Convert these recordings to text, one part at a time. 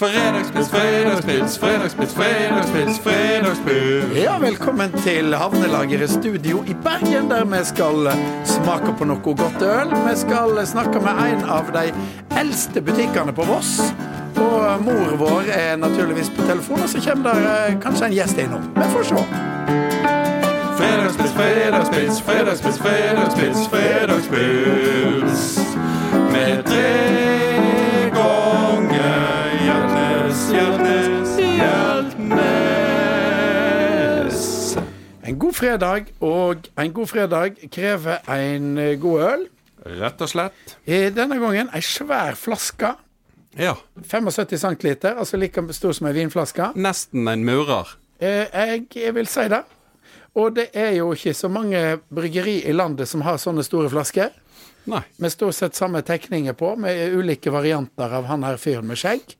Fredagspils, fredagspils, fredagspils, fredagspils, fredagspils. Ja, velkommen til Havnelageret studio i Bergen, der vi skal smake på noe godt øl. Vi skal snakke med en av de eldste butikkene på Voss. Og mor vår er naturligvis på telefon, og så kommer det eh, kanskje en gjest innom. Vi får se. Fredagspils, fredagspils, fredagspils, fredagspils, fredagspils. Med tre En god fredag, og en god fredag krever en eh, god øl. Rett og slett. I denne gangen ei svær flaske. Ja. 75 centiliter, altså like stor som ei vinflaske. Nesten en murer. Eh, Jeg, jeg vil si det. Og det er jo ikke så mange bryggeri i landet som har sånne store flasker. Nei. Med stort sett samme tekninger på, med ulike varianter av han her fyren med skjegg.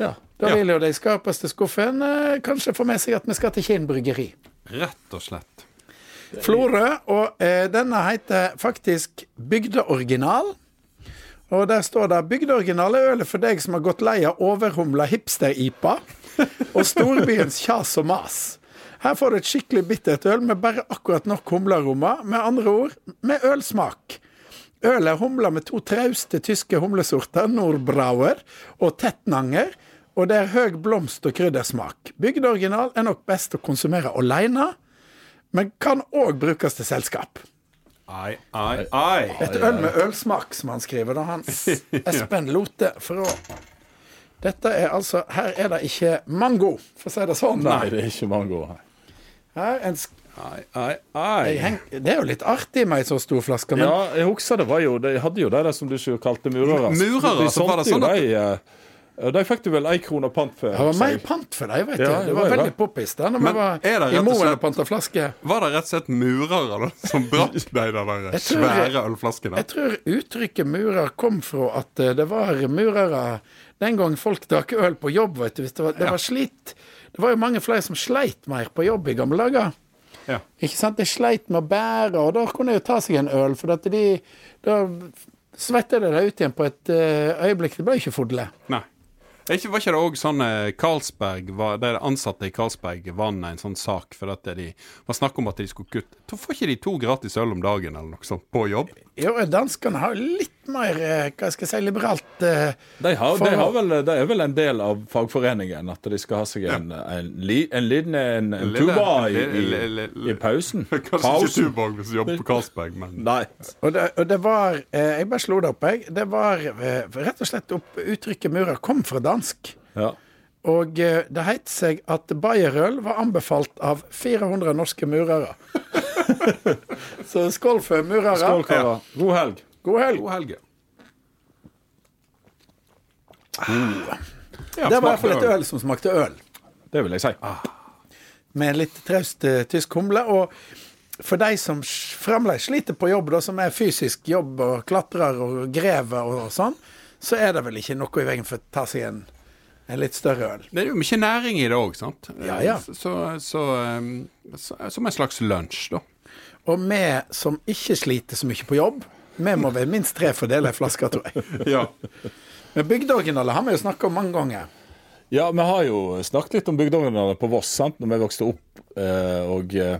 Ja. Da vil jo de skarpeste skuffen eh, kanskje få med seg at vi skal til Kinn bryggeri. Rett og slett. Florø, og eh, denne heter faktisk Bygdeoriginal. Og der står det 'Bygdeoriginal er ølet for deg som har gått lei av overhumla hipster-ipa' og storbyens kjas og mas. Her får du et skikkelig bittert øl med bare akkurat nok humlearoma. Med andre ord med ølsmak. Ølet er humla med to trauste tyske humlesorter, Nordbrauer og Tettnanger. Og det er høy blomst- og kryddersmak. Bygdeoriginal er nok best å konsumere alene, men kan òg brukes til selskap. Ai, ai, ai. Et øl med ølsmak, som han skriver. da han Espen Lote fra Dette er altså Her er det ikke mango, for å si det sånn. Nei, det er ikke mango. Nei. Her, en, sk- ai, ai, ai. det er jo litt artig med ei så stor flaske, men Ja, jeg husker det var jo De hadde jo de der som du ikke kalte murere. Murere, de så var det sånn at- jo de, eh, fikk du vel ei krone pant for. det var mer pant for dem, vet du. Ja, det det var var veldig det. poppis da vi var er det i rett og Moen slett- og panta flaske. Var det rett og slett murere da, som brakk de der svære ølflaskene? Jeg tror uttrykket murer kom fra at eh, det var murere den gang folk drakk øl på jobb, vet du. Hvis det var, det var slitt. Det var jo mange flere som sleit mer på jobb i gamle dager. Ja. Ikke sant? De sleit med å bære, og da kunne de jo ta seg en øl, for at de Da svetta de det ut igjen på et eh, øyeblikk. Det ble ikke fodle. Nei. Ikke, var ikke det òg sånn eh, Carlsberg var, De ansatte i Carlsberg vant en sånn sak for at de var snakk om at de skulle kutte Da får ikke de to gratis øl om dagen eller noe sånt på jobb? Jo, danskene har litt mer, eh, hva skal jeg si, liberalt eh, De, har, For- de, har vel, de er vel en del av fagforeningen, at de skal ha seg en, en, li, en liten en, en tuba i, i, i pausen. Kanskje ikke tuba hvis du jobber på Karlsberg, men Nei. Og det, og det var eh, Jeg bare slo det opp, jeg. Det var eh, rett og slett opp Uttrykket murer kom fra dansk. Ja. Og eh, det het seg at bayerøl var anbefalt av 400 norske murere. Så skål for murere. Skål, karer. God helg. God helg. God helg. Det var i hvert fall et øl som smakte øl. Det vil jeg si. Med litt traust uh, tysk humle. Og for de som fremdeles sliter på jobb, da, som er fysisk jobb og klatrer og grever og sånn, så er det vel ikke noe i veien for å ta seg en, en litt større øl. Det er jo mye næring i det òg, sant? Ja, ja. Så, så, um, så, Som en slags lunsj, da. Og vi som ikke sliter så mye på jobb, vi må ved minst tre fordele ei flaske, tror jeg. Ja. Men bygdeoriginaler har vi jo snakka om mange ganger. Ja, vi har jo snakket litt om bygdeoriginaler på Voss, sant, når vi vokste opp. eh, Og eh,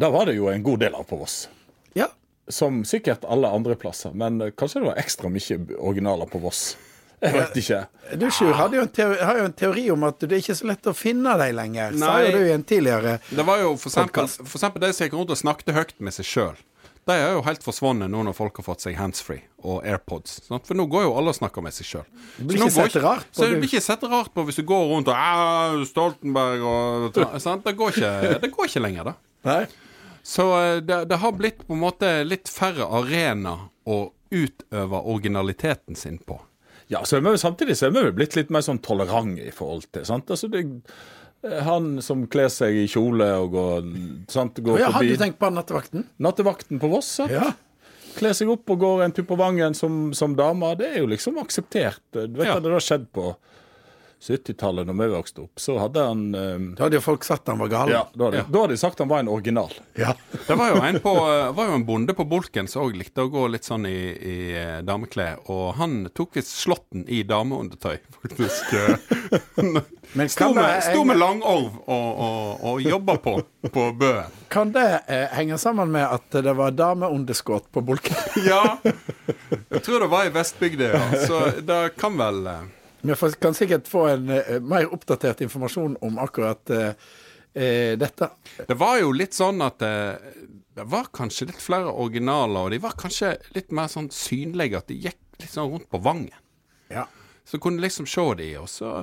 da var det jo en god del av på Voss. Ja. Som sikkert alle andre plasser, men eh, kanskje det var ekstra mye originaler på Voss. Jeg vet ikke. Du, Sjur, har jo en teori, har jo en teori om at det er ikke så lett å finne dem lenger. Sa jo du i en tidligere Det var jo for eksempel, for eksempel de som gikk rundt og snakket høyt med seg sjøl. De er jo helt forsvunnet nå når folk har fått seg handsfree og AirPods. Sant? For nå går jo alle og snakker med seg sjøl. blir ikke sett rart på, Så det blir ikke sett rart på hvis du går rundt og «Ah, Stoltenberg og sant? Det, går ikke, det går ikke lenger, da. Nei? Så eh, det, det har blitt på en måte litt færre arena å utøve originaliteten sin på. Ja, så er vi, Samtidig så er vi blitt litt mer sånn tolerante i forhold til. sant? Altså, det, Han som kler seg i kjole og går, sant? går Ja, hadde forbi du tenkt på nattevakten? Nattevakten på Voss. sant? Ja. Kler seg opp og går en tur på Vangen som, som dame. Det er jo liksom akseptert. Du vet Ja. hva det har skjedd på 70-tallet, når vi vokste opp, så hadde han um... Da hadde jo folk sagt han var gal. Ja, da hadde, da hadde de sagt han var en original. Ja. Det var jo en, på, eh, var jo en bonde på Bolken som òg likte å gå litt sånn i, i eh, dameklær. Og han tok visst slåtten i dameundertøy, faktisk. Men Sto med, sto med langorv og, og, og jobba på, på bøen. kan det eh, henge sammen med at det var dameunderskudd på Bolken? Ja. Jeg tror det var i Vestbygda, ja. Så det kan vel eh, Vi kan sikkert få en uh, mer oppdatert informasjon om akkurat uh, uh, dette. Det var jo litt sånn at det, var kanskje litt flere originaler, og de var kanskje litt mer sånn synlige, at de gikk litt sånn rundt på vangen. Ja. Så kunne liksom se de, og så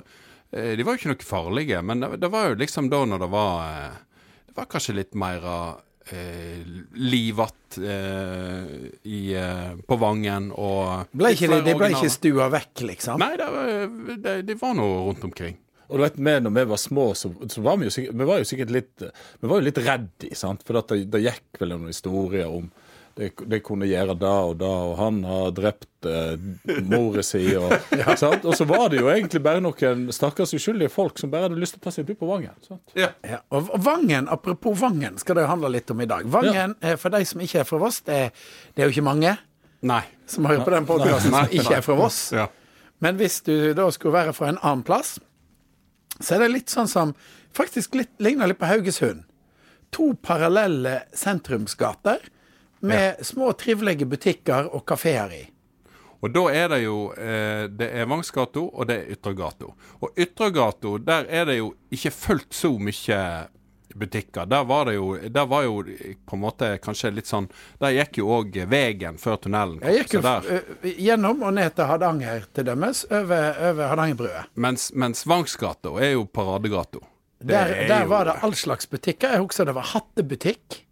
De var jo ikke noe farlige, men det, det var jo liksom da når det var Det var kanskje litt mer eh, livatt eh, i, eh, på vangen, og Ble ikke, de, de ble ikke stua vekk, liksom? Nei, det var, de, var nå rundt omkring. Og du vet, vi, når vi var små, så, så var vi jo sikkert, vi var jo sikkert litt Vi var jo litt redde, sant? for det, det gikk vel noen historier om de, de kunne gjøre det og det, og han har drept eh, mora si. Og, sant? og så var det jo egentlig bare noen stakkars uskyldige folk som bare hadde lyst til å ta seg en tur på Vangen. Sant? Ja. Ja, og Vangen, apropos Vangen, skal det jo handle litt om i dag. Vangen, eh, for de som ikke er fra Voss, det, det er jo ikke mange Nei. som hører på den podkasten som ikke er fra Voss. Ja. Men hvis du da skulle være fra en annen plass, så er det litt sånn som Faktisk litt, ligner litt på Haugesund. To parallelle sentrumsgater med små, trivelige butikker og kafeer i. Og da er det jo eh, Det er Vangsgata, og det er Ytregata. Og Ytregata, der er det jo ikke fullt så mye butikker. Der var det jo Der var jo på en måte kanskje litt sånn Der gikk jo òg veien før tunnelen. Jeg gikk jo der. gjennom og ned til Hardanger til dømmes, over, over Hardangerbrua. Mens, mens Vangsgata er jo paradegata. Der, er der jo- var det all slags butikker. Jeg husker det var hattebutikk.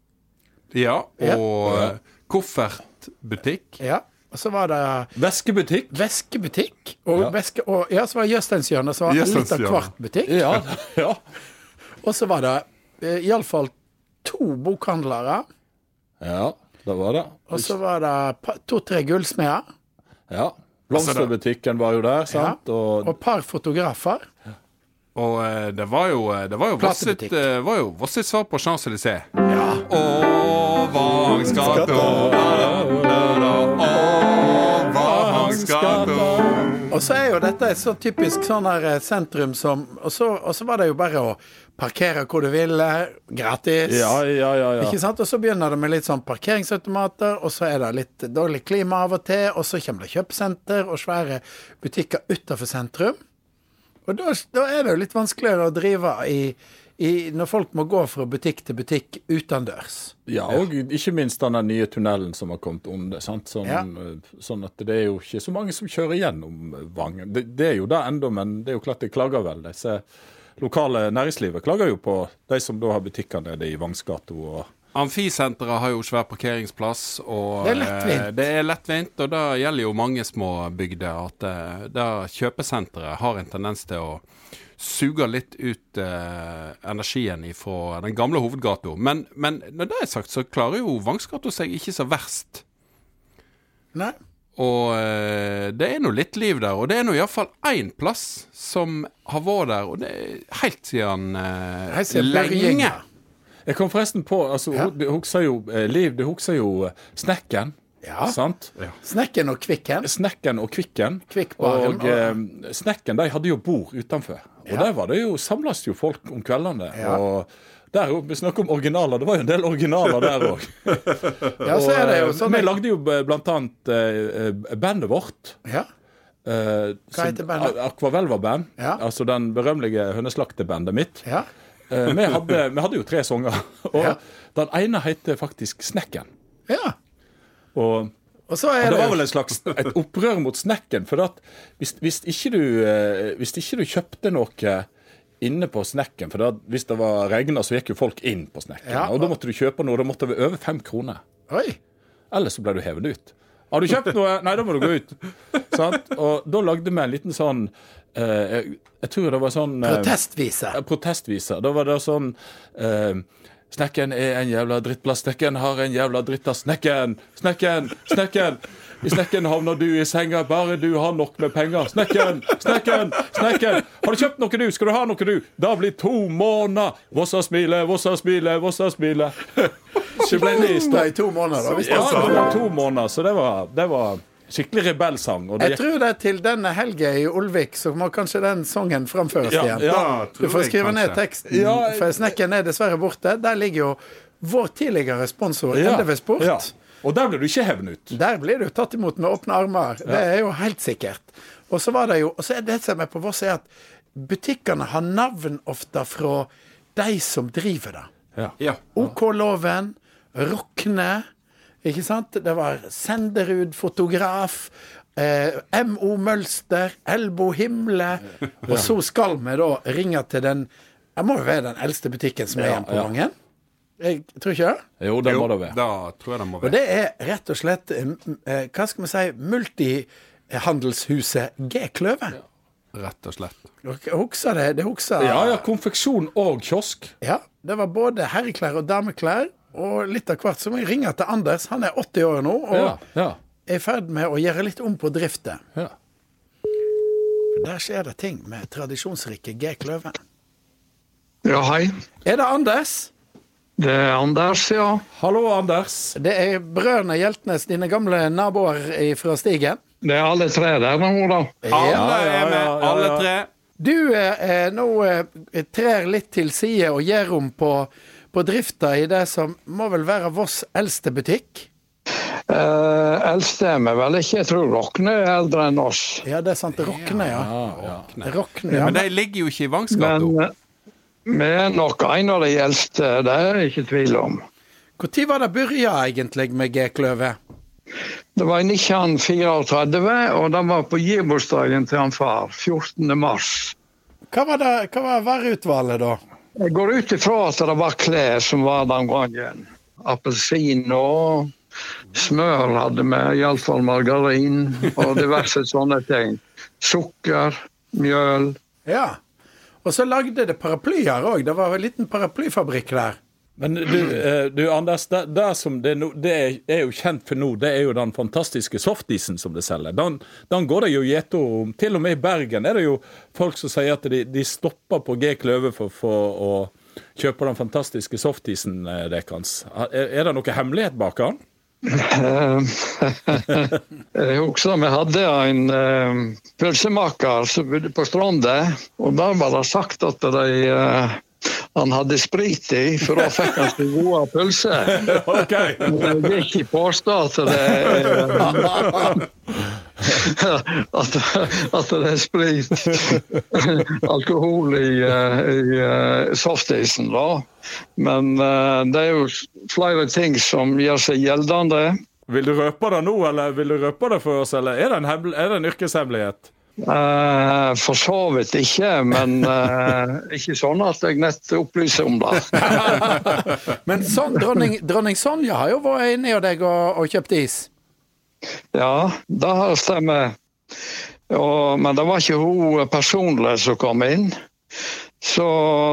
Ja, Ja. og ja. koffertbutikk. Ja. Og så var det Veskebutikk. væskebutikk. Og, Ja. Veske, og ja, så var det Jøsteinshjørnet, som var litt av Jøstenshjørnet. hvert butikk. Ja, ja. Og så var det eh, iallfall to bokhandlere. ja, det var det. Og så var det to-tre gullsmeder. Ja. Blomsterbutikken var jo der, sant? Og Og et par fotografer. Og eh, det var jo eh, Det var jo Vossets svar på Champs-Élysées. Ja. jo Å, Vangsgata. Og så er jo dette et så typisk sånn her eh, sentrum som og så, og så var det jo bare å parkere hvor du ville, gratis. ja, ja, ja. ja. Ikke sant? Og så begynner det med litt sånn parkeringsautomater, og så er det litt dårlig klima av og til, og så kommer det kjøpesenter og svære butikker utenfor sentrum. Og da, da er det jo litt vanskeligere å drive i, i når folk må gå fra butikk til butikk utendørs. Ja, og ikke minst den nye tunnelen som har kommet under. Sant? Sånn, Ja. eh, sånn at det er jo ikke så mange som kjører gjennom Vangen. Det, det er jo det ennå, men det er jo klart de klager vel. Disse lokale næringslivet klager jo på de som da har butikker nede i Vangsgata. Og Amfisenteret har jo svær parkeringsplass, og Det er lettvint. eh, det er lettvint. Og det gjelder jo mange små bygder at eh, det kjøpesenteret har en tendens til å suge litt ut eh, energien fra den gamle hovedgata. Men, men når det er sagt, så klarer jo Vangsgata seg ikke så verst. Nei. Og eh, det er nå litt liv der, og det er nå iallfall én plass som har vært der, og det er helt siden eh, lenge. Bergjenga. Jeg kom forresten på altså, Ja. Du husker jo eh, Liv, du husker jo eh, Snekken. Ja. Sant? Snekken og Kvikken. Snekken og Kvikken. Kvikkbaren, Og eh, Snekken de hadde jo bord utenfor. Og Ja. der var det jo, samles jo folk om kveldene. Ja. Og der, vi snakker om originaler. Det var jo en del originaler der òg. Ja, så er det jo sånn Vi lagde jo blant annet eh, eh, bandet vårt. Ja. Eh, Hva heter bandet? A- Aquavelva-band. Ja. Altså den berømmelige høneslaktebandet mitt. ja. Eh, vi, hadde, vi hadde jo tre sanger, og Ja. den ene heter faktisk Snekken. ja. Og Og så og er det var vel en slags et opprør mot Snekken. For at hvis, hvis, ikke du, eh, hvis ikke du kjøpte noe inne på Snekken For da, hvis det var regna, så gikk jo folk inn på Snekken. Ja. Og da måtte du kjøpe noe. Da måtte være over fem kroner. Oi. Eller så ble du hevet ut. Har du kjøpt noe? Nei, da må du gå ut. Sant? Og da lagde vi en liten sånn jeg, jeg tror det var sånn eh, Protestvise. protestvise. Da var det sånn eh, Snekken er en jævla drittplass. Snekken har en jævla dritt av snekken. Snekken, snekken. I snekken havner du i senga, bare du har nok med penger. Snekken, snekken, snekken. Har du kjøpt noe, du? Skal du ha noe, du? Det blir to måneder. Vossa smile, Vossa smile, Vossa smile. Så ble det i to måneder, da. Ja, det det sånn. var to måneder, så det var, det var skikkelig rebellsang. Og det Jeg tror det er til denne helga i Olvik, så må kanskje den sangen framføres Ja, igjen. ja. Du får jeg skrive ned teksten, Ja, for Snekken er dessverre borte. Der ligger jo vår tidligere sponsor Ja, NDV Sport. ja. Og der blir du ikke hevnet ut. Der blir du tatt imot med åpne armer. Det er jo helt sikkert. Og så var det jo, og så er det som er på Voss, er at butikkene har navn ofte fra de som driver det. Ja. Ja. OK-loven, Rokne, ikke sant? Det var Senderud fotograf, eh, MO Mølster, Elbo Himle. Og så skal vi da ringe til den Jeg må jo være den eldste butikken som er igjen på. Vangen? Jeg tror ikke det. Jo, det må det være. da tror jeg det må Og det er rett og slett eh, eh, Hva skal vi si multihandelshuset G. Kløve. Rett og slett. Dere Husker det? Det husker Ja, ja, konfeksjon og kiosk. Ja, det var både herreklær og dameklær. Og litt av hvert så må jeg ringe til Anders. Han er 80 år nå og Ja, ja, er i ferd med å gjøre litt om på driftet. ja. Der skjer det ting med tradisjonsrike G. Kløve. Ja, hei. Er det Anders? Det er Anders, ja. Hallo, Anders. Det er brødrene Hjeltnes, dine gamle naboer fra Stigen. Det er alle tre der nå, da. Alle er med, ja, ja, alle tre. Du eh, eh, nå eh, trer litt til side og gjør om på, på drifta i det som må vel være Voss eldste butikk? Uh, eldste er vi vel ikke. Jeg tror Rokne er eldre enn oss. Ja, det er sant. Rokne, ja. Ja, ja. Rokne, ja. Men de ligger jo ikke i Vangsgata. Men eh, vi er nok en av de eldste, det er det ikke tvil om. Når var det begynte egentlig med G. Kløve? Det var i 1934, og det var på gebursdagen til han far. 14. mars. Hva var, det, hva var vareutvalget da? Jeg går ut ifra at det var klær som var den gangen. Appelsin og smør hadde vi, iallfall margarin og diverse sånne ting. Sukker, mjøl. Ja. Og så lagde det paraplyer òg. Det var en liten paraplyfabrikk der. Men du, eh, du Anders, det, det det, det er, jo kjent for nå, det er jo den fantastiske softisen som de selger. Den, den går det jo gjetord om. Til og med i Bergen er det jo folk som sier at de, de stopper på G Kløve for, for å kjøpe den fantastiske softisen eh, deres. Er, er det noe hemmelighet bak den? Jeg husker vi hadde en uh, pølsemaker som bodde på Stranda, og der var det sagt at de, eh, han hadde sprit i, for da fikk han så gode pølser. okay. Jeg vil ikke påstå at det at, at det er sprit, alkohol i, eh, i eh, softisen, da. Men eh, det er jo flere ting som gjør seg gjeldende. Vil du røpe det nå, eller vil du røpe det for oss, eller er det en, er det en yrkeshemmelighet? Eh, for så vidt ikke, men eh, ikke sånn at jeg nett opplyser om det. Men sånn, dronning, dronning Sonja har jo vært inne hos deg og, og kjøpt is. Ja, det har stemmer. Og, men det var ikke hun personlig som kom inn. Så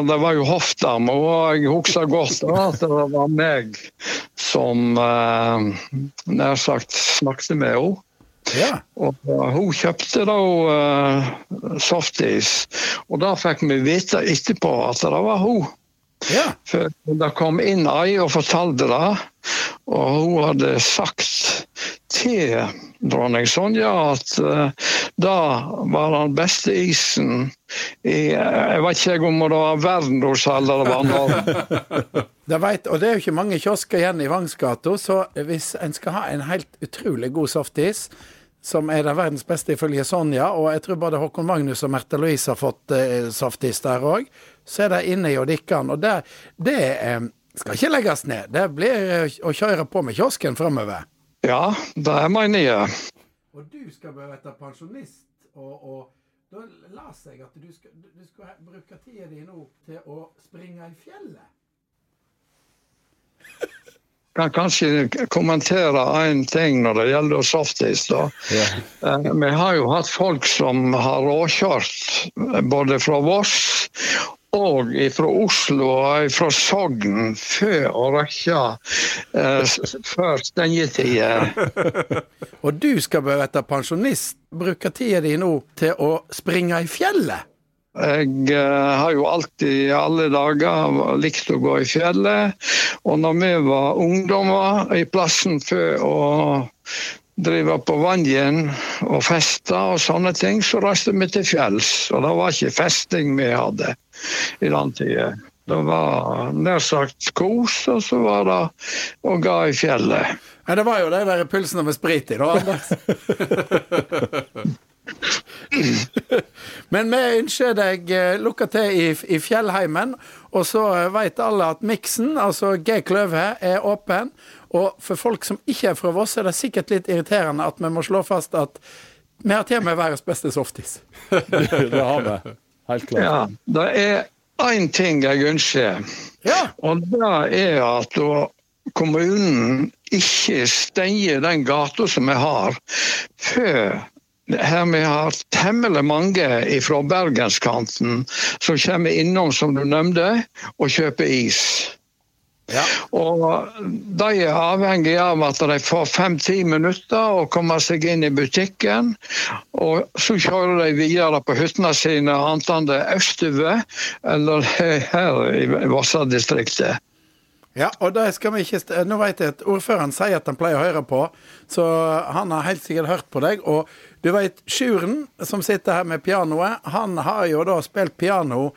det var jo hoffdame, og jeg husker godt at det var meg som eh, nær sagt snakket med henne. Ja. Og uh, hun kjøpte da uh, softis, og da fikk vi vite etterpå at det var hun. Ja. For det kom inn ei og fortalte det, og hun hadde sagt til dronning Sonja at uh, det var den beste isen i Jeg vet ikke om det var verdensrommet eller Norge. Det vet, og det er jo ikke mange kiosker igjen i Vangsgata, så hvis en skal ha en helt utrolig god softis, som er den verdens beste ifølge Sonja, og jeg tror både Håkon Magnus og Merte Louise har fått eh, softis der òg, så er det inne i Odikkan. Og det, det eh, skal ikke legges ned. Det blir eh, å kjøre på med kiosken framover. Ja, det er min nye. Og du skal bli pensjonist, og, og da leser jeg at du skal, du skal bruke tida di nå til å springe i fjellet. Kan kanskje kommentere én ting når det gjelder softis. da. Ja. Vi har jo hatt folk som har råkjørt både fra Voss og fra Oslo og fra Sogn før å rekke eh, før stengetida. Og du skal være bli pensjonist. Bruker tida di nå til å springe i fjellet. Jeg eh, har jo alltid i alle dager likt å gå i fjellet. Og når vi var ungdommer i plassen for å drive på Vangen og feste og sånne ting, så reiste vi til fjells. Og det var ikke festing vi hadde i den tida. Det var nær sagt kos, og så var det å gå i fjellet. Ja, det var jo de der pulsene med sprit i, da, Anders. Men vi ønsker deg eh, lykke til i, i fjellheimen. Og så veit vet alle at miksen, altså G Kløve, er åpen. Og for folk som ikke er fra Voss, er det sikkert litt irriterende at vi må slå fast at vi har til og med verdens beste softis. Det har vi. Helt klart. Ja, det er én ting jeg ønsker. Ja. Og det er at kommunen ikke stenger den gata som vi har, før her vi har temmelig mange fra bergenskanten som kommer innom, som du nevnte, og kjøper is. Ja. Og de er avhengig av at de får fem-ti minutter å komme seg inn i butikken. Og så kjører de videre på hyttene sine, enten det er østover eller her i Vossa-distriktet. Ja, og det skal vi ikke Nå vet jeg at ordføreren sier at han pleier å høre på, så han har helt sikkert hørt på deg. Og du vet, Sjuren, som sitter her med pianoet, han har jo da spilt piano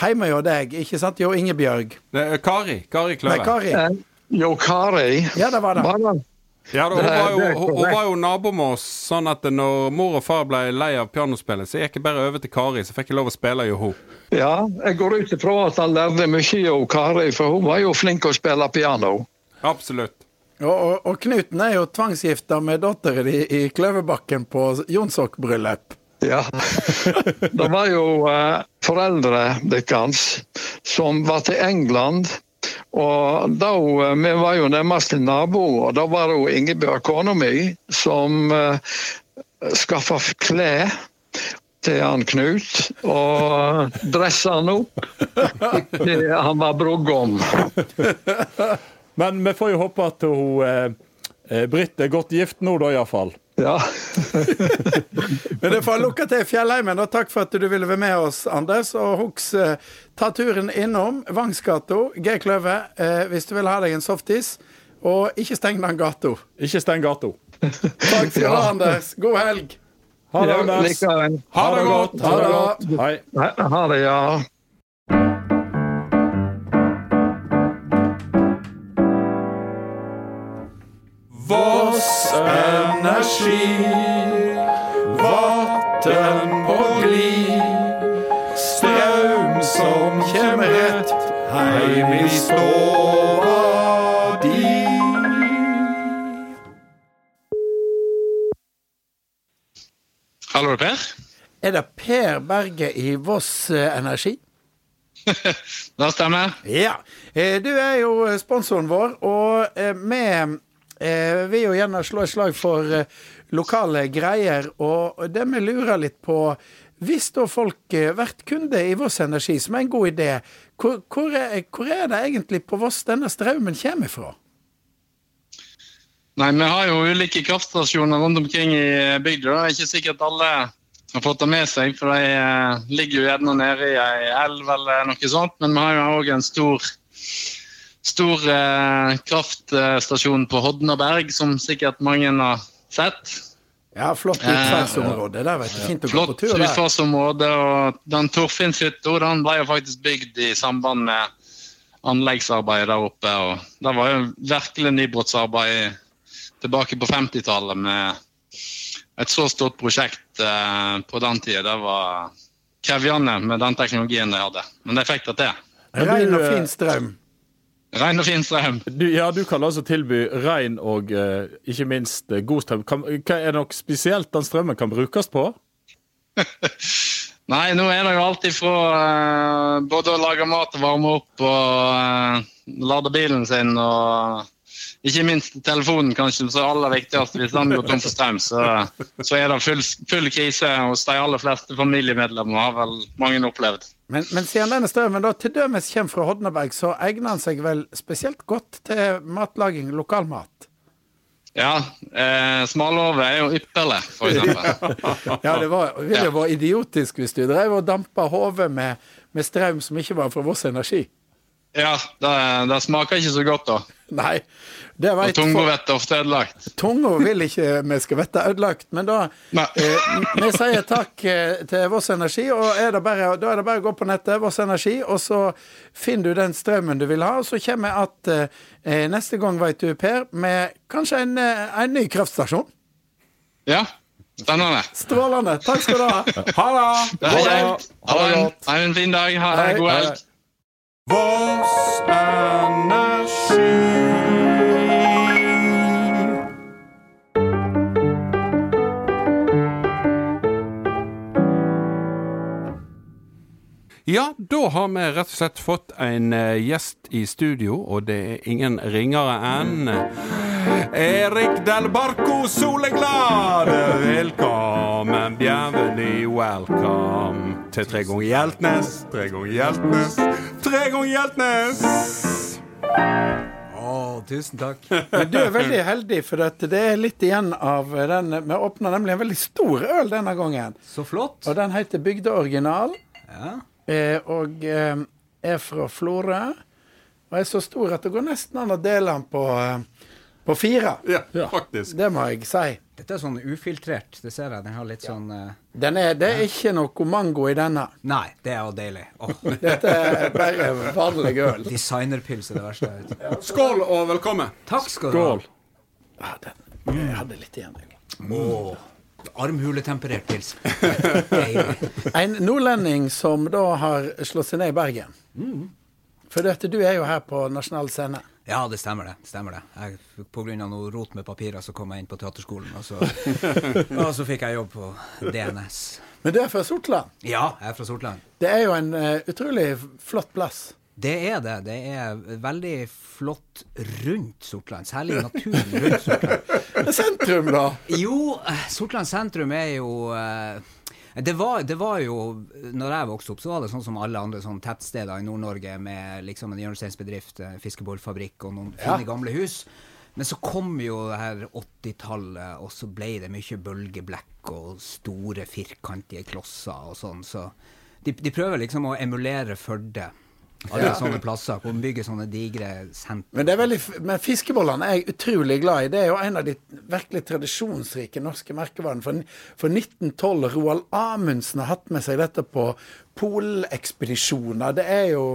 hjemme hos deg, ikke sant? Jo Ingebjørg. Det er Kari. Kari Nei, Kari. Eh, Jo, Kari. Ja, det var det. Bare. Ja, da, hun, var jo, hun, hun var jo nabo med oss, sånn at når mor og far ble lei av pianospillet, så gikk jeg bare over til Kari, så fikk jeg lov å spille jo hun. Ja, jeg går ut ifra at han lærte mye av Kari, for hun var jo flink å spille piano. Absolutt. Og, og, og Knuten er jo tvangsgifta med datteren i, i Kløverbakken på Jonsok-bryllup. Ja. Det var jo eh, foreldre deres som var til England. Og da, eh, Vi var jo nærmest naboer, og da var det jo Ingebjørg, kona mi, som uh, skaffa klær til han Knut. Og dressa han opp til han var brudgom. Men vi får jo håpe at hun eh, eh, Britt er godt gift nå, da iallfall. Ja. Men det får lukke til Fjellheimen, og takk for at du ville være med oss, Anders. Og husk, eh, ta turen innom Vangsgata, G Kløve, eh, hvis du vil ha deg en softis. Og ikke steng den gata. Ikke steng gata. Takk skal du ha, Anders. God helg. Ha det, Anders. Ha det godt! Ha det godt. Hei. Ha det, ja. Voss Energi, Vatten på glid. Strøm som kjem rett heim i stova di. Hallo, Per. Er det Per Berge i Voss eh, Energi? Det stemmer. Ja. Eh, Du er jo sponsoren vår, og eh, vi eh, vil jo gjerne slå et slag for eh, lokale greier. Og det vi lurer litt på Hvis da folk eh, blir kunde i Voss Energi, som er en god idé, hvor, hvor, er, hvor er det egentlig på Voss denne strømmen kommer fra? Nei, Vi har jo ulike kraftstasjoner rundt omkring i bygda. Det er ikke sikkert alle har fått det med seg, for de eh, ligger jo gjerne nede i ei elv eller noe sånt. Men vi har jo òg en stor, stor eh, kraftstasjon på Hodnaberg, som sikkert mange har sett. Ja, flott utfartsområde. Der vet du fint å gå på Flott tur der. utfartsområde. og Den Torfinnshytta den ble jo faktisk bygd i samband med anleggsarbeidet der oppe. og Det var jo virkelig nybrottsarbeid tilbake på 50-tallet med et så stort prosjekt eh, på den tida. Det var krevende med den teknologien de hadde, men de fikk det til. Rein og eh, fin strøm. Ren og fin strøm. Du, ja, du kan altså tilby rein og eh, ikke minst eh, god strøm. Kan, hva er det nok spesielt den strømmen kan brukes på? Nei, nå er det jo alltid fra eh, både å lage mat og varme opp og eh, lade bilen sin og ikke minst telefonen kanskje som er aller viktigst. Hvis den går tom for strøm, så, så er det full, full krise hos de aller fleste familiemedlemmer, har vel mange opplevd. Men, men siden denne strømmen da til dømes kommer fra Hodneberg, så egner han seg vel spesielt godt til matlaging, lokalmat? Ja, eh, smalahove er jo ypperlig, eksempel. Ja, det var, ville vært idiotisk hvis du drev og dampa hodet med, med strøm som ikke var fra Voss Energi. Ja, det, det smaker ikke så godt, da. Nei, det Og veit tunga blir ofte ødelagt. Tunga vil ikke vi skal bli ødelagt, men da eh, Vi sier takk eh, til Voss Energi, og er det bare, da er det bare å gå på nettet, Voss Energi, og så finner du den strømmen du vil ha, og så kommer vi at eh, neste gang, veit du, Per, med kanskje en, eh, en ny kraftstasjon. Ja, spennende. Strålende. Takk skal du ha. Ha det! Ha det en, ha en fin dag. Ha en god helg. Voss Energi. Ja, da har vi rett og slett fått en eh, gjest i studio, og det er ingen ringere enn Erik Del Barco Soleglad. Velkommen, bienvenue, welcome til Tre ganger Hjeltnes, Tre ganger Hjeltnes, Tre ganger Hjeltnes. Oh, tusen takk. Men du er veldig heldig, for dette det er litt igjen av den Vi åpna nemlig en veldig stor øl denne gangen. Så flott. Og den heter Bygdeoriginal. Ja. Eh, og eh, er fra Florø. Og er så stor at det går nesten an å dele den på, eh, på fire. Ja, faktisk. Det må jeg si. Dette er sånn ufiltrert. Det ser jeg. Den har litt sånn uh... Den er, det er ikke noe mango i denne. Nei, det er jo deilig. Oh. Dette er bare vanlig øl. Designerpils er det verste jeg vet. Skål og velkommen. Takk skal du ha. Skål. Ja, den, jeg hadde litt igjen. jeg. Åh, Armhuletemperert pils. En nordlending som da har slått seg ned i Bergen. For dette, du er jo her på Nasjonal Scene. Ja, det stemmer det. stemmer det. Jeg, på grunn av noe rot med papirer, så kom jeg inn på teaterskolen, og så, og så fikk jeg jobb på DNS. Men du er fra Sortland. Ja, jeg er fra Sortland. Det er jo en uh, utrolig flott plass. Det er det. Det er veldig flott rundt Sortland. Særlig naturen rundt Sortland. Sentrum, da. Jo, Sortland sentrum er jo eh, det var, det var jo Når jeg vokste opp, så var det sånn som alle andre sånn tettsteder i Nord-Norge med liksom en hjørnesteinsbedrift, fiskebollfabrikk og noen Ja. fine gamle hus. Men så kom jo det her 80-tallet, og så ble det mye bølgeblekk og store, firkantige klosser og sånn. Så de, de prøver liksom å emulere Førde. Alle sånne plasser. Hvor man bygger sånne digre sentre. Men, veldig, men fiskebollene er jeg utrolig glad i. Det er jo en av de virkelig tradisjonsrike norske merkevarene. For, for 1912 Roald Amundsen har hatt med seg dette på polekspedisjoner. Det er jo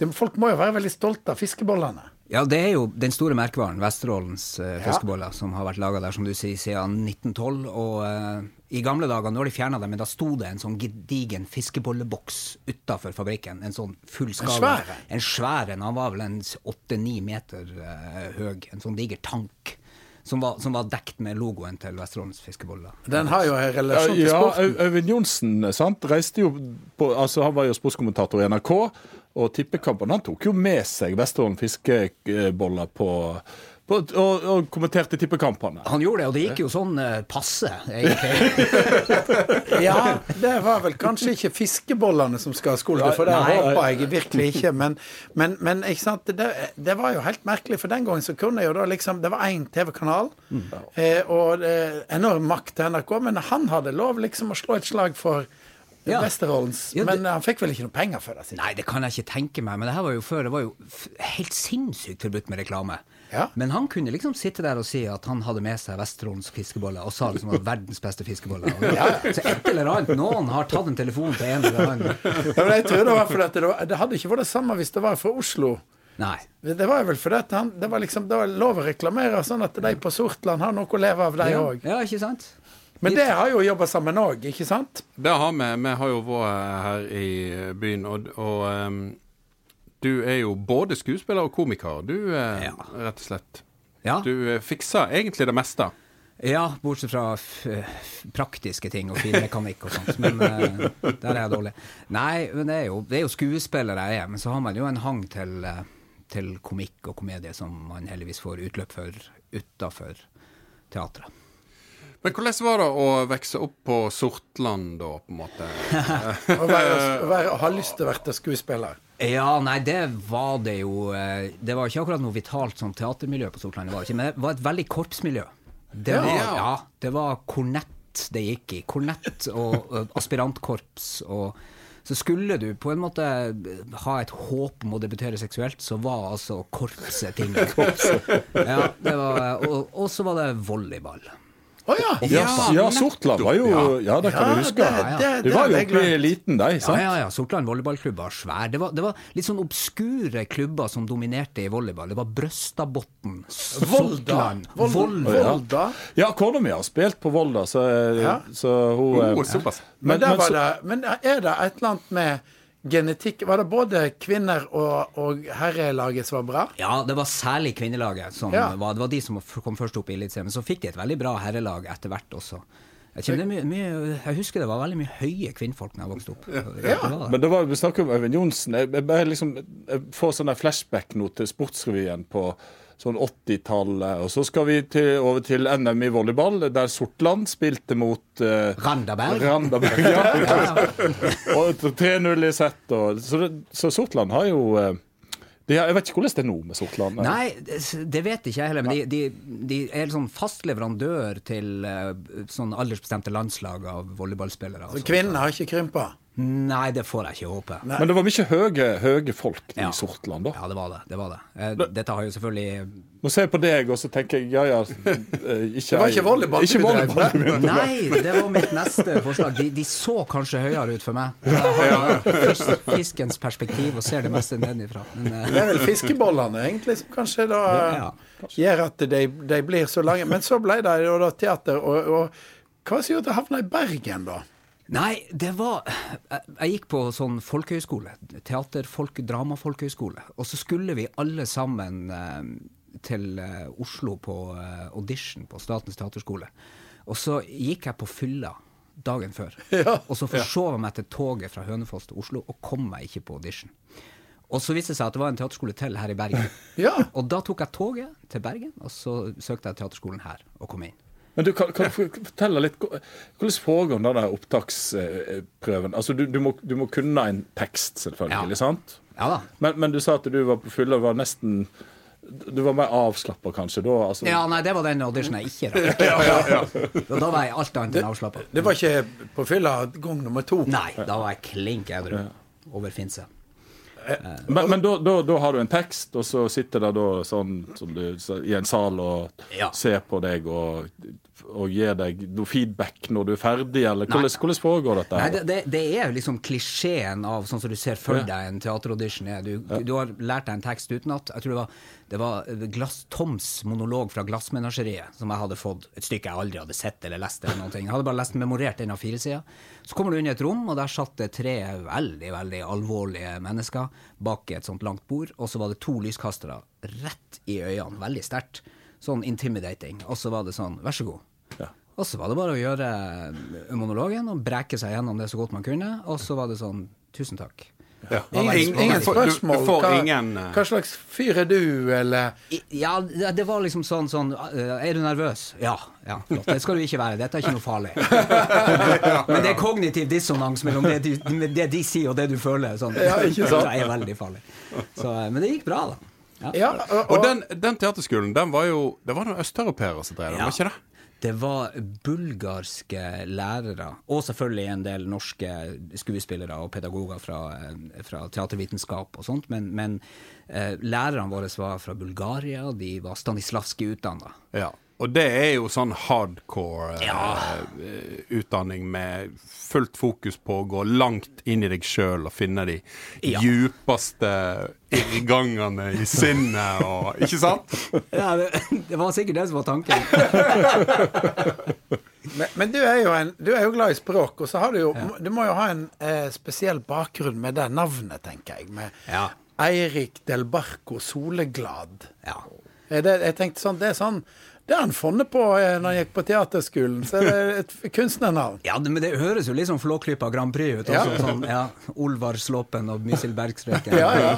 det, Folk må jo være veldig stolte av fiskebollene. Ja, det er jo den store merkevaren, Vesterålens uh, fiskeboller, som har vært laga der, som du sier, siden 1912. Og eh, i gamle dager, nå har de fjerna det, men da sto det en sånn gedigen fiskebolleboks utafor fabrikken. En sånn fullskala En svær en? En svær en. Han var vel en åtte-ni meter uh, høy. En sånn diger tank. Som var, som var dekt med logoen til Vesterålens fiskeboller. Den har jo en relasjon til sporten. Ja, Øyvind Johnsen sant? reiste jo på, altså Han var jo sportskommentator i NRK, og tippekampen han tok jo med seg Vesterålen fiskeboller på, og, og kommenterte tippekampene. Han gjorde det, og det gikk jo sånn eh, passe, egentlig. Ja, det var vel kanskje ikke fiskebollene som skal ha skole, for det håper jeg virkelig ikke. Men, men, men ikke sant? Det, det var jo helt merkelig, for den gangen så kunne jo da liksom Det var én TV-kanal, mm. og eh, enorm makt til NRK, men han hadde lov liksom å slå et slag for Ja. Vesterålens. Ja, det- Men han fikk vel ikke noe penger for det? sikkert? Nei, det kan jeg ikke tenke meg, men det her var jo før. Det var jo helt sinnssykt forbudt med reklame. Ja. Men han kunne liksom sitte der og si at han hadde med seg Vesterålens fiskeboller, og sa liksom at verdens beste fiskeboller. Ja. Så et eller annet, noen har tatt en telefon til en eller annen. Ja, men jeg tror det var fordi at det, var, det hadde ikke vært det samme hvis det var fra Oslo. Nei. Det var vel fordi det, det var liksom det var lov å reklamere sånn at de på Sortland har noe å leve av, de Ja, òg. ja, ikke sant? Men det har jo jobba sammen òg, ikke sant? Det har vi. Vi har jo vært her i byen, og, og ehm, du er jo både skuespiller og komiker. Du, eh, Ja. rett og slett. Ja. Du eh, fikser egentlig det meste. Ja, bortsett fra praktiske ting og finmekanikk og sånt. Men eh, der er jeg dårlig. Nei, men det er, jo, det er jo skuespiller jeg er, men så har man jo en hang til, eh, til komikk og komedie som man heldigvis får utløp for utafor teatret. Men hvordan var det å vokse opp på Sortland, da, på en måte? Å være, være, ha lyst til å være skuespiller. Ja, nei, det var det jo eh, Det var ikke akkurat noe vitalt sånn teatermiljø på Sortland, det var ikke, men det var et veldig korpsmiljø. Det Ja. var, ja, det var kornett det gikk i. Kornett og, og aspirantkorps og så skulle du på en måte ha et håp om å debutere seksuelt, så var altså korpset ting. Ja, og, og så var det volleyball. Å ja! Ja, ja, Sortland var jo Ja, det kan Ja, du huske. det- det- De det var jo jeg oppe i eliten, de. Ja, sant? ja, ja. Sortland volleyballklubb var svær. Det var, det var litt sånn obskure klubber som dominerte i volleyball. Det var Brøstadbotn. Sortland, Vol- Volda. Volda. Ja, kona mi har spilt på Volda, så, Ja. så hun Oh. Men, Men- der men var så- det, men er det et eller annet med genetikk Var det både kvinner og, og herrelaget som var bra? Ja, det var særlig kvinnelaget som Ja. var Det var de som kom først opp i Eliteserien. Men så fikk de et veldig bra herrelag etter hvert også. Jeg, kjenner, mye, mye, jeg husker det var veldig mye høye kvinnfolk da jeg vokste opp. Det var det. Men det var, vi snakker om Øyvind Johnsen. Jeg, jeg, liksom, jeg får sånn flashback nå til Sportsrevyen på sånn 80-tallet. Og så skal vi til, over til NM i volleyball, der Sortland spilte mot eh, Randaberg. Randaberg, ja. og 3-0 i sett. Og, så, så Sortland har jo eh, de Jeg vet ikke hvordan det er nå med Sortland. Nei, det vet ikke jeg heller. Men de, de, de er sånn fast leverandør til eh, sånn aldersbestemte landslag av volleyballspillere. Så altså. kvinnene har ikke krympa? Nei, det får jeg ikke håpe. Men det var mye høye, høye folk i Ja. Sortland, da. Ja, det var det. det, var det. Eh, Dette har jo selvfølgelig Nå ser jeg på deg, og så tenker jeg ja ja eh, ikke, Det var ikke volleyball Ikke du drev du. Nei, det var mitt neste forslag. De, de så kanskje høyere ut for meg. Jeg har fis- fiskens perspektiv og ser det meste nedenfra. Men eh, Det er vel fiskebollene egentlig som kanskje da Ja, gjør at de, de blir så lange. Men så ble det jo da teater, og, og hva sier det som å havne i Bergen, da? Nei, det var Jeg, jeg gikk på sånn folkehøyskole. Teaterfolk, dramafolkehøyskole. Og så skulle vi alle sammen eh, til eh, Oslo på eh, audition på Statens teaterskole. Og så gikk jeg på fylla dagen før. Og så forsov jeg meg til toget fra Hønefoss til Oslo og kom meg ikke på audition. Og så viste det seg at det var en teaterskole til her i Bergen. Ja. Og da tok jeg toget til Bergen, og så søkte jeg teaterskolen her og kom inn. Men du, kan, kan du fortelle litt Hvordan foregår den der opptaksprøven? Altså, du, du, må, du må kunne en tekst, selvfølgelig, Ja. sant? Ja da. Men, men du sa at du var på fylla, var nesten Du var mer avslappa, kanskje? Da, altså, Ja, nei, det var den auditionen jeg ikke rakk. Og da var jeg alt annet enn avslappa. Det var ikke på fylla gang nummer to? Nei, da var jeg klink edru over Finse. Men, men da, da, da har du en tekst, og så sitter det da sånn som du, så, i en sal og Ja. ser på deg og, og gir deg noe feedback når du er ferdig, eller hvordan, hvordan foregår dette? Nei, det, det, det er liksom klisjeen av sånn som du ser for deg en teateraudition er. Du, du har lært deg en tekst utenat. Jeg tror det var, det var glass, Toms monolog fra Glassmenageriet som jeg hadde fått. Et stykke jeg aldri hadde sett eller lest. eller noen ting. Jeg hadde bare lest memorert den av fire sider. Så kommer du inn i et rom, og der satt det tre veldig veldig alvorlige mennesker bak et sånt langt bord. Og så var det to lyskastere rett i øynene, veldig sterkt. Sånn intimidating. Og så var det sånn, vær så god. Ja. Og så var det bare å gjøre monologen og breke seg gjennom det så godt man kunne. Og så var det sånn Tusen takk. Ja. Ingen, ingen du spørsmål. Du, får hva, ingen eh, hva slags fyr er du, eller Ja, det var liksom sånn sånn eh, Er du nervøs? Ja. ja flott. Det skal du ikke være. Dette er ikke noe farlig. Men det er kognitiv dissonans mellom det, du, det de sier og det du føler. Sånn. Ja, ikke sant? Det er veldig farlig. Så, eh, men det gikk bra, da. Ja. Og, Og den, den teaterskolen, den var jo Det var noen østeuropeere som drev den, Ja. var ikke det? Det var bulgarske lærere, og selvfølgelig en del norske skuespillere og pedagoger fra, eh, fra teatervitenskap og sånt, men, men eh, lærerne våre var fra Bulgaria, de var Stanislavskij utdanna. Ja. Og det er jo sånn hardcore eh, Ja. eh, utdanning med fullt fokus på å gå langt inn i deg sjøl og finne de Ja. djupeste irrgangene i sinnet og Ikke sant? Ja, det, det var sikkert det som var tanken. men, men du, er jo en, du er jo glad i språk, og så har du jo Du må jo ha en eh, spesiell bakgrunn med det navnet, tenker jeg. Med Ja. Eirik Del Barco Soleglad. Ja. Er det, jeg tenkte sånn, det er sånn Det har han funnet på eh, når han gikk på teaterskolen. Så er det et kunstnernavn. Ja, men det høres jo litt som Flåklypa Grand Prix ut. Ja. Altså, sånn, ja, Olvar Slåpen og Mysil Bergstrøken. Ja, ja.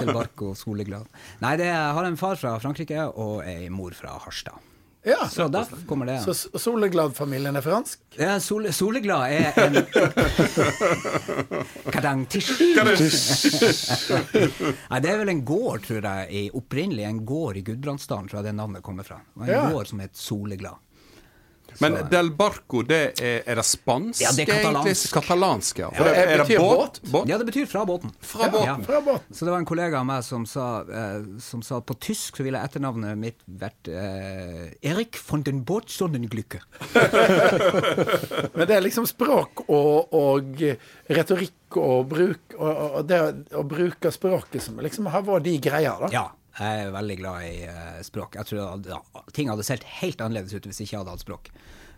Nei, det jeg har en far fra Frankrike og ei mor fra Harstad. Ja. Så der kommer det. Så Soleglad-familien er fransk? Ja, Sole, Soleglad er en Kadang tish. Nei, det er vel en gård, tror jeg, i, opprinnelig en gård i Gudbrandsdalen, tror jeg det navnet kommer fra. En Ja. gård som het Soleglad. Men Del Barco, det er, er det spansk? Ja, det er katalansk. Katalansk, ja. Ja, det betyr båt. båt? Ja, det betyr fra båten. Fra båten. Fra båten. Så det var en kollega av meg som sa, eh, som sa at på tysk så ville etternavnet mitt vært eh, Erik von den Båt Sonnenglücke. Men det er liksom språk og, og retorikk og bruk og, og det å bruke språket som liksom har vært de greia, da. Ja, jeg er veldig glad i eh, språk. Jeg tror hadde, ja, ting hadde sett helt annerledes ut hvis jeg ikke hadde hatt språk.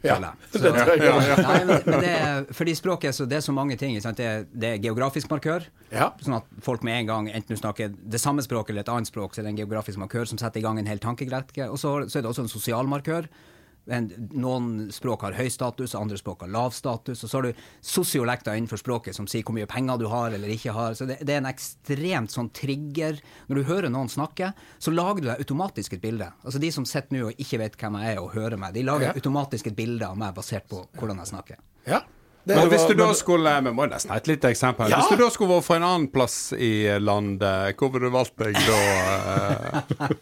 Ja, føler det tror jeg også. Nei, men, men det fordi språket så, det er så mange ting. Det, er, det er geografisk markør. Ja. Sånn at folk med en gang, enten du snakker det samme språket eller et annet språk, så er det en geografisk markør som setter i gang en hel tankegrekke. Og så, så er det også en sosial markør. En, noen språk har høy status, andre språk har lav status. Og så har du sosiolekter innenfor språket som sier hvor mye penger du har eller ikke har. Så det, det er en ekstremt sånn trigger. Når du hører noen snakke, så lager du deg automatisk et bilde. Altså De som sitter nå og ikke vet hvem jeg er og hører meg, de lager Ja. automatisk et bilde av meg basert på hvordan jeg snakker. Ja. Det, Men hvis du da men- skulle Vi må nesten ha et lite eksempel. Ja. Hvis du da skulle vært fra en annen plass i landet, hvor ville du valgt deg da?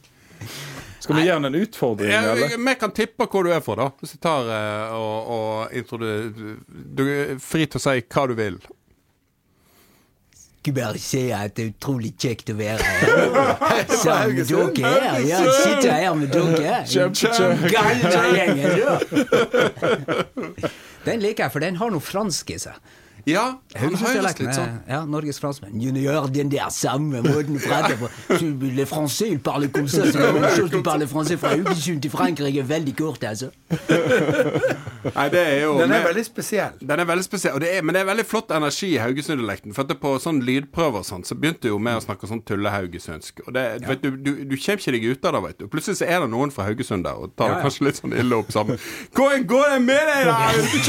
Skal vi gi han en utfordring, jeg, eller? Vi kan tippe hvor du er fra, da. Hvis jeg tar eh, og, og introduserer Du er fri til å si hva du vil. Skulle bare si at det er utrolig kjekt å være her sammen med dere. her. Ja, sitter her med dere. Galla gjengen, du. Den liker jeg, for den har noe fransk i seg. Ja, han høres litt sånn ja, Norges franskmenn. Junior, den der samme måten å på. Le français, il parle comme ça. Så la même chose, du parler français fra Haugesund til Frankrike veldig kort, altså. Nei, det er jo den er veldig spesiell. Den er veldig spesiell, og det er, men det er veldig flott energi i Haugesund-dialekten. For at det på sånn lydprøver og sånn, så begynte jo med å snakke sånn tullehaugesundsk. Og det, du vet, du, du, du kommer ikke deg ut av det, vet du. Plutselig så er det noen fra Haugesund der, og tar Ja, ja. kanskje litt sånn ille opp sammen. Hvordan går det med deg, da?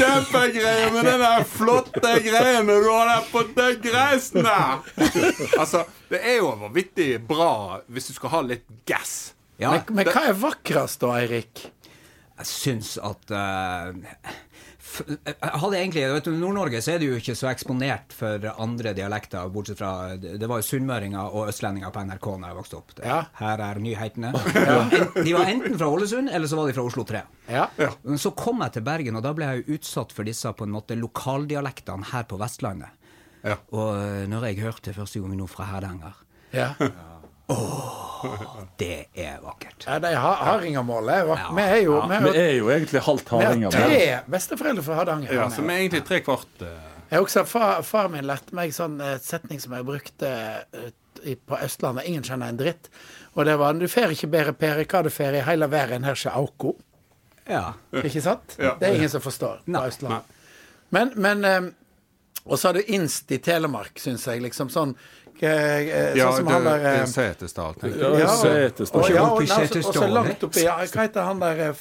Kjempegreier med den der flotte greiene du har der på den greisen der! Altså, det er jo vanvittig bra hvis du skal ha litt gass. Ja, Men, men hva er vakrest da, Eirik? jeg syns at jeg hadde egentlig, vet du, I Nord-Norge så er det jo ikke så eksponert for andre dialekter, bortsett fra Det var jo sunnmøringer og østlendinger på NRK da jeg vokste opp. Det, Ja. Her er nyhetene. En, de var enten fra Ålesund, eller så var de fra Oslo 3. Ja. Men så kom jeg til Bergen, og da ble jeg jo utsatt for disse på en måte lokaldialektene her på Vestlandet. Ja. Og eh, når jeg hørte første gang nå fra Hardanger ja. Det er vakkert. ja de har hardingermålet. er Ja. Vi er jo Ja, vi vi er jo egentlig halvt vi har tre besteforeldre fra Hardanger. Ja, så vi er egentlig tre kvart uh... Jeg også, far, far min lærte meg sånn et setning som jeg brukte eh, i- på Østlandet. Ingen skjønner en dritt. Og det var 'Du får ikke bedre pere hva du fer i heile verden, her skjer auko'. Ja. Ikke sant? Ja. Det er ingen som forstår på Nei. Østlandet. Men, men um, Og så har du Inst i Telemark, syns jeg. Liksom sånn eh, eh, Ja, Sånn som det, han der eh, Setesdal, tenker jeg. Ja, Ja, Setesdal. og, ja, og, og, så- og langt oppi Hva heter han der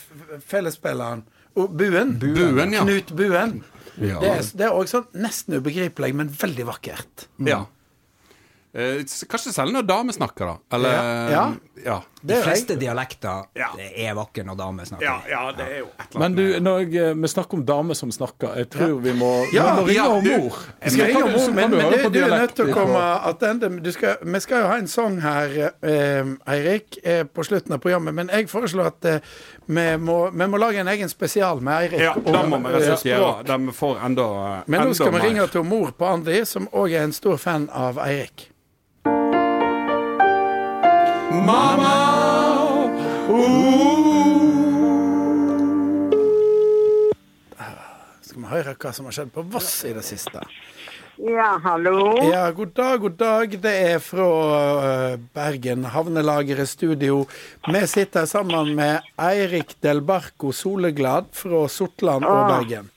fellesspilleren? Oh, Buen? Buen, ja. Knut Buen. Ja. Det er, det er også sånn nesten ubegripelig, men veldig vakkert. Ja. Eh, kanskje selv når damer snakker, da. Eller Ja, ja. De fleste jeg. dialekter Ja. er vakre når damer snakker. Ja, ja, det er jo et eller annet Men du, når jeg, eh, vi snakker om damer som snakker, jeg tror vi må, Ja, vi må ringe ja, om du- mor. Vi skal ringe om du- kan men, du men du, du er nødt til å komme attende. Vi skal jo ha en sang her, eh, Eirik, eh, på slutten av programmet. Men jeg foreslår at eh, vi, må, vi må lage en egen spesial med Eirik. Ja, da må vi det. Vi får enda Men nå skal vi ringe til mor på Andi, som òg er en stor fan av Eirik. Skal vi høre hva som har skjedd på Voss i det siste? Ja, hallo. Ja, god dag, god dag. Det er fra eh, Bergen Havnelageret studio. Vi sitter sammen med Eirik Del Barco Soleglad fra Sortland og. Bergen.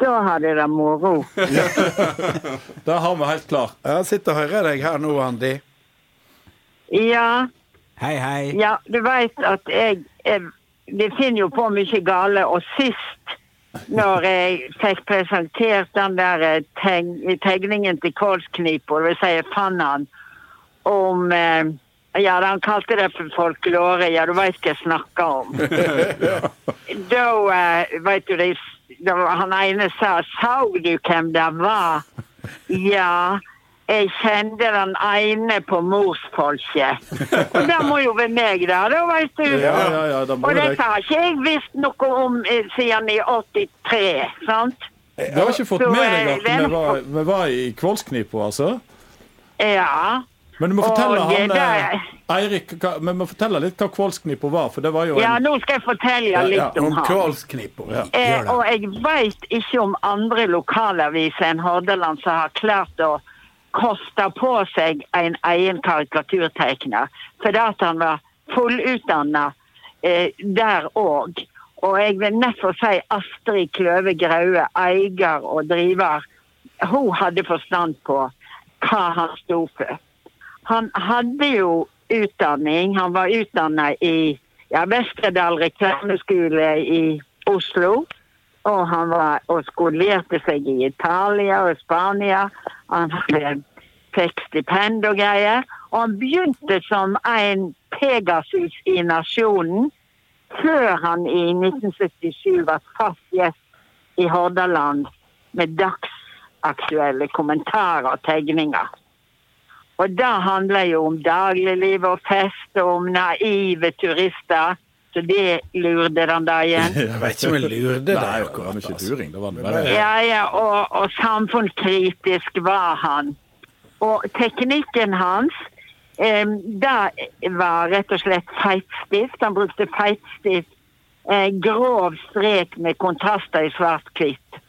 Da har dere moro. Det har vi helt klart. Ja, sitter og hører deg her nå, Andi. Ja, Hei, hei. ja, du veit at jeg jeg Vi finner jo på mye gale. Og sist, når jeg fikk presentert den der eh, teg tegningen til Kålsknipa, vil si jeg fant han om eh, Ja, han kalte det for folklore. Ja, du veit hva jeg snakker om. Da eh, veit du det Han ene sa 'Sa du hvem det var?' Ja. Jeg kjente den ene på morsfolket. Og det må jo være meg, da. Da veit du. Ja, ja, ja, da må Og dette har ikke jeg visst noe om eh, siden i 83, sant? Du har ikke fått Så, med eh, deg at vi var, vi var i Kvollsknipa, altså? Ja. Men du må fortelle Og han det eh, der- Eirik Vi må fortelle litt hva Kvollsknipa var, for det var jo ja, nå skal jeg fortelle Ja, ja, litt om Om han. Ja. Eh, og jeg veit ikke om andre lokalaviser enn Hordaland som har klart å koste på seg en egen karikaturtegner. Fordi at han var fullutdanna eh, der òg. Og jeg vil nettopp si Astrid Kløve Graue, eier og driver. Hun hadde forstand på hva han sto for. Han hadde jo utdanning. Han var utdanna i ja, Vestredal reklameskole i Oslo. Og han var, og skolerte seg i Italia og Spania. Han fikk stipend og greier. Og han begynte som en Pegasus i nasjonen før han i 1977 var fast gjest i Hordaland med dagsaktuelle kommentarer og tegninger. Og det handler jo om dagligliv og fest og om naive turister. Så det lurte den da igjen. Jeg vet ikke om jeg lurte deg Nei, akkurat. ikke altså. luring. Det var bare Ja, ja, og, og samfunnskritisk var han. Og teknikken hans, eh, det var rett og slett feitstift. Han brukte feitstift, eh, grov strek med kontraster i svart-hvitt.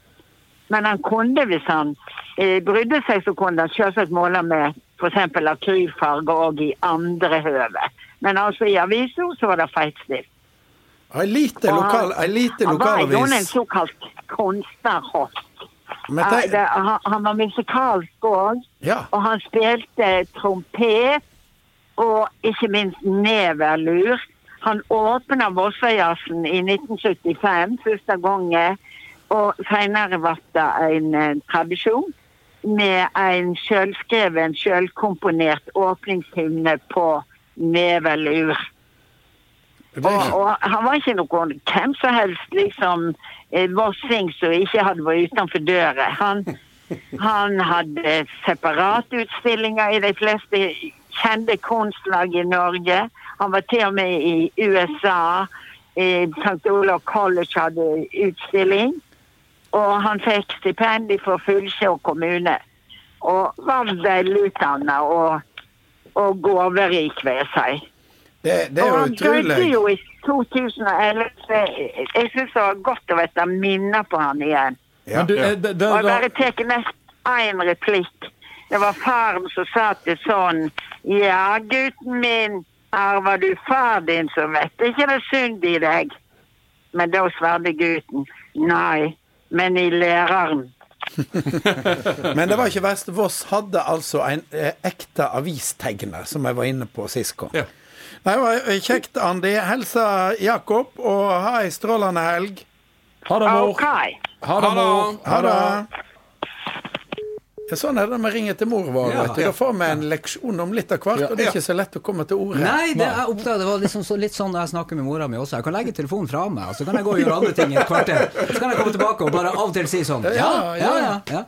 Men han kunne, hvis han eh, brydde seg, så kunne han selvsagt måle med f.eks. akrylfarge og i andre høve. Men altså i avisa så var det feitstift. Ei lite, lokal, han- ei lite Han var jo en såkalt Ja, tenk- det, han, han var musikalsk òg, Ja. og han spilte trompet og ikke minst neverlur. Han åpna Vossajazzen i 1975 første gangen, og senere ble det en eh, tradisjon med en sjølskreven, sjølkomponert åpningshymne på neverlur. Og, og han var ikke noen hvem som helst liksom eh, vossing som ikke hadde vært utenfor døra. Han, han hadde separatutstillinger i de fleste kjente kunstlag i Norge. Han var til og med i USA. I St. Olav College hadde utstilling. Og han fikk stipend fra Fullsjå kommune. Og var velutdanna og, og gaverik, vil jeg si. Det, det er Og utrolig. han døde jo i 2011. så Jeg, jeg syns det var godt å vite minner på han igjen. Ja, Men du, ja. eh, det, det, Og jeg da, bare tar nest én replikk. Det var faren som sa til sånn Ja, gutten min, arver du far din, så vet ikke det synd i deg. Men da svarte gutten nei, men i læreren. Men det var ikke verst. Voss hadde altså en eh, ekte avistegner, som jeg var inne på sist gang. Ja. Det var eh, kjekt, Andi. Hilsa Jakob, og ha ei strålende helg. ha det, mor. Okay. Ha det, mor. Ha det. Ja, sånn er det når vi ringer til mor vår. Ja. vet du. Da får vi en leksjon om litt av hvert, og det er ikke så lett å komme til ordet. Nei, det jeg oppdaget, det var liksom så, litt sånn da jeg snakker med mora mi også. Jeg kan legge telefonen fra meg, og så kan jeg gå og gjøre andre ting i et kvarter. Så kan jeg komme tilbake og bare av og til si sånn. Ja, ja, ja. ja.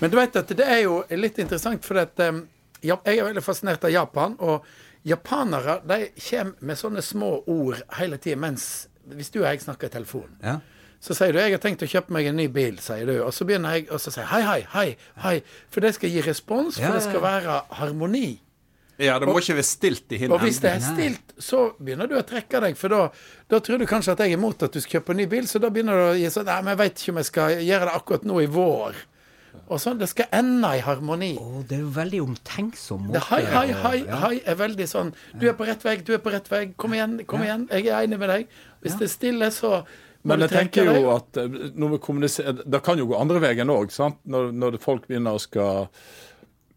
Men du vet at det er jo litt interessant, for at, um, jeg er veldig fascinert av Japan. Og japanere de kommer med sånne små ord hele tida mens Hvis du og jeg snakker i telefonen, ja. så sier du 'jeg har tenkt å kjøpe meg en ny bil', sier du. Og så begynner jeg å si 'hei, hei, hei', hei. For det skal gi respons, for Ja, det skal være harmoni. Ja, det må ikke være stilt i Og hvis det er stilt, så begynner du å trekke deg, for da, da tror du kanskje at jeg er imot at du skal kjøpe en ny bil, så da begynner du å gi sånn Nei, men jeg veit ikke om jeg skal gjøre det akkurat nå i vår. Og sånn. Det skal ende i harmoni. Oh, det er jo veldig omtenksom måte. hei, hei, hei, ja. hei er veldig sånn Du er på rett vei, du er på rett vei. Kom igjen, kom igjen. Jeg er enig med deg. Hvis det er stille, så Men jeg tenker jo at eh, når vi kommuniserer Det kan jo gå andre veien òg, sant? Når, når folk begynner å skal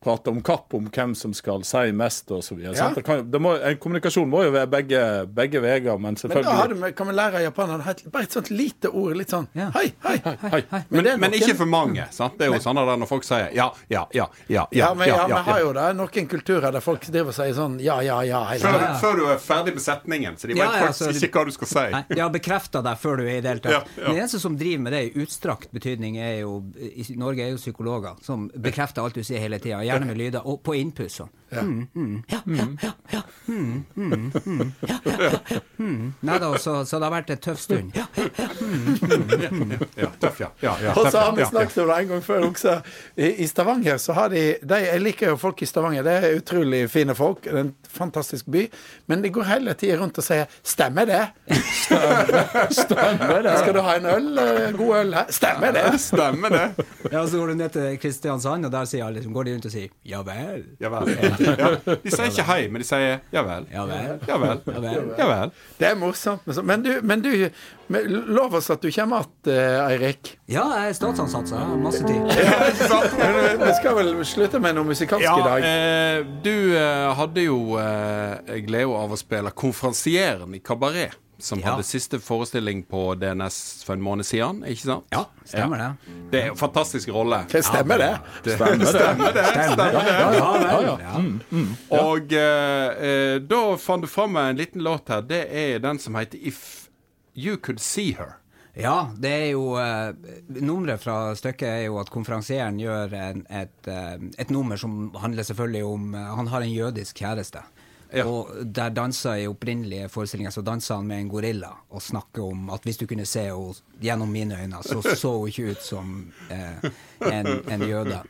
prate om kapp om hvem som skal si mest videre. Ja. Det det kommunikasjon må jo være begge, begge veier, men Men da hadde kan vi lære japanerne bare et sånt lite ord. Litt sånn Ja. hei, hei. Hei. Men, hei. Men, Men men, ikke for mange. sant? Det er jo sånn at når folk sier ja, ja, ja, ja, Ja, men ja, vi ja, har jo da noen kulturer der folk driver og sier sånn ja, ja, ja. hele Før, før du er ferdig med setningen, så de vet Ja, ja, faktisk altså, ikke hva du skal si. Nei, de har bekrefta deg før du er i det hele tatt. Ja, ja. Den eneste som driver med det i utstrakt betydning, er jo i Norge er jo psykologer, som bekrefter alt du sier hele tida, gjerne med lyder, og på innpust sånn. Ja, ja, ja, ja, ja, ja, ja. Nei da, så, så det har vært en tøff stund. Ja, Ja, tøff, ja. Og så har vi snakket om det en gang før også. I, I Stavanger så har de, de Jeg liker jo folk i Stavanger. Det er utrolig fine folk. Det er en fantastisk by. Men de går hele tida rundt og sier 'stemmer det'? Stemmer det. Skal du ha en øl? eh, God øl her? Stemmer det? Stemmer det. Ja, så går du ned til Kristiansand, og der sier alle, liksom, går de rundt og sier 'ja vel'. Ja vel. Ja. De sier ikke hei, men de sier ja vel. Ja vel. Ja vel. Ja vel. Ja vel. Det er morsomt. Men du, men du men lov oss at du kommer igjen, Eirik. Ja, jeg er statsansatt, så jeg har masse tid. Men Vi skal vel slutte med noe musikalsk i dag. eh, du eh, hadde jo eh, glede av å spille konferansieren i Kabaret. Som Ja. hadde siste forestilling på DNS for en måned siden, ikke sant? Ja, stemmer det. Det er en fantastisk rolle. Det stemmer det? Det stemmer det. Stemmer det. Stemmer det. Ja vel. Ja. Og eh, eh, da fant du fram en liten låt her. Det er den som heter If You Could See Her. Ja, det er jo uh, Nummeret fra stykket er jo at konferansieren gjør en, et, uh, et nummer som handler selvfølgelig om uh, Han har en jødisk kjæreste. Ja. Og der dansa i opprinnelige forestillinger så dansa han med en gorilla og snakka om at hvis du kunne se henne gjennom mine øyne, så så hun ikke ut som eh, en, en jøde.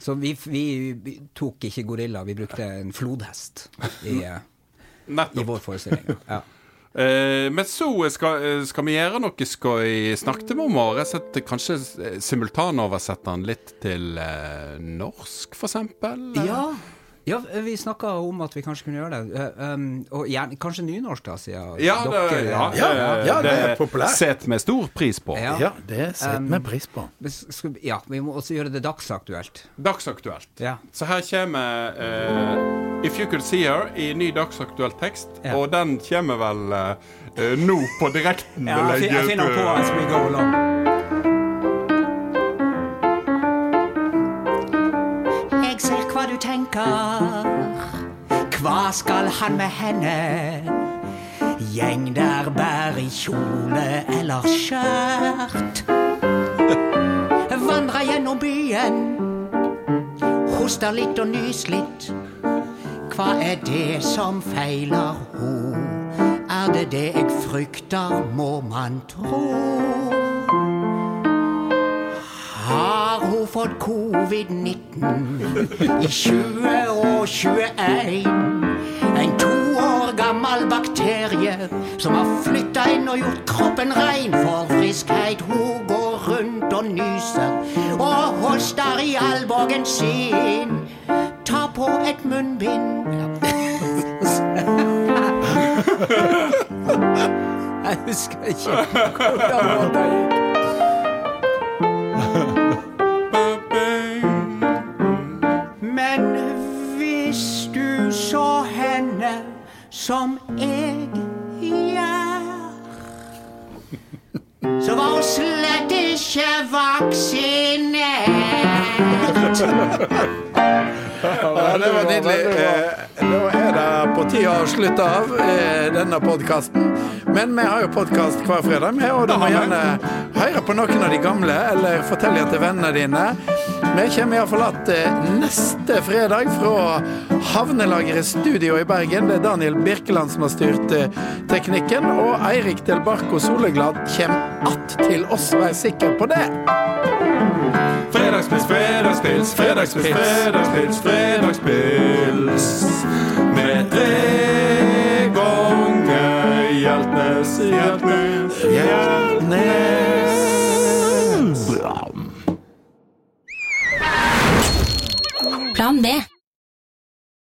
Så vi, vi, tok ikke gorilla, vi brukte en flodhest i, eh, i vår forestilling. Ja. Eh, men så skal, eh, skal vi gjøre noe. Snakket vi om å om og kanskje eh, simultanoversette den litt til eh, norsk, eksempel? Ja, ja vi snakka om at vi kanskje kunne gjøre det. Eh, um, og gjerne, kanskje nynorsk, da, siden Ja, det, dere ja, Ja, ja, det er populært. Sett med stor pris på. Ja. Ja, det setter vi pris på. Skal Ja, vi må også gjøre det dagsaktuelt. Dagsaktuelt. Ja. Så her kommer uh, If You Could See Her i ny dagsaktuell tekst. Ja. Og den kommer vel eh, eh, nå på direkten. Ja, jeg, jeg fin- jeg finner på as we go along. Tenker. Hva skal han med henne? Gjeng der bær i kjole eller skjørt. Vandrer gjennom byen. Hoster litt og nys litt. Hva er det som feiler ho? Er det det jeg frykter, må man tro? Har hun fått covid-19 i 20 og 21? En to år gammel bakterie som har flytta inn og gjort kroppen rein for friskhet. Hun går rundt og nyser og hoster i albuen sin. Ta på et munnbind. Jeg husker ikke hvordan det gikk. Ja, det var nydelig. Nå Da er det på tide å slutte av eh, denne podkasten. Men vi har jo podkast hver fredag, vi, og du må gjerne høre på noen av de gamle, eller fortelle til vennene dine. Vi kommer iallfall igjen neste fredag fra Havnelageret Studio i Bergen. Det er Daniel Birkeland som har styrt eh, teknikken, og Eirik Del Barco Soleglad kommer att til oss, vær sikker på det. Fredagspils, fredagspils, fredagspils, fredagspils, fredagspils. Med tre ganger Hjeltnes, Hjeltnes, Hjeltnes. Plan B.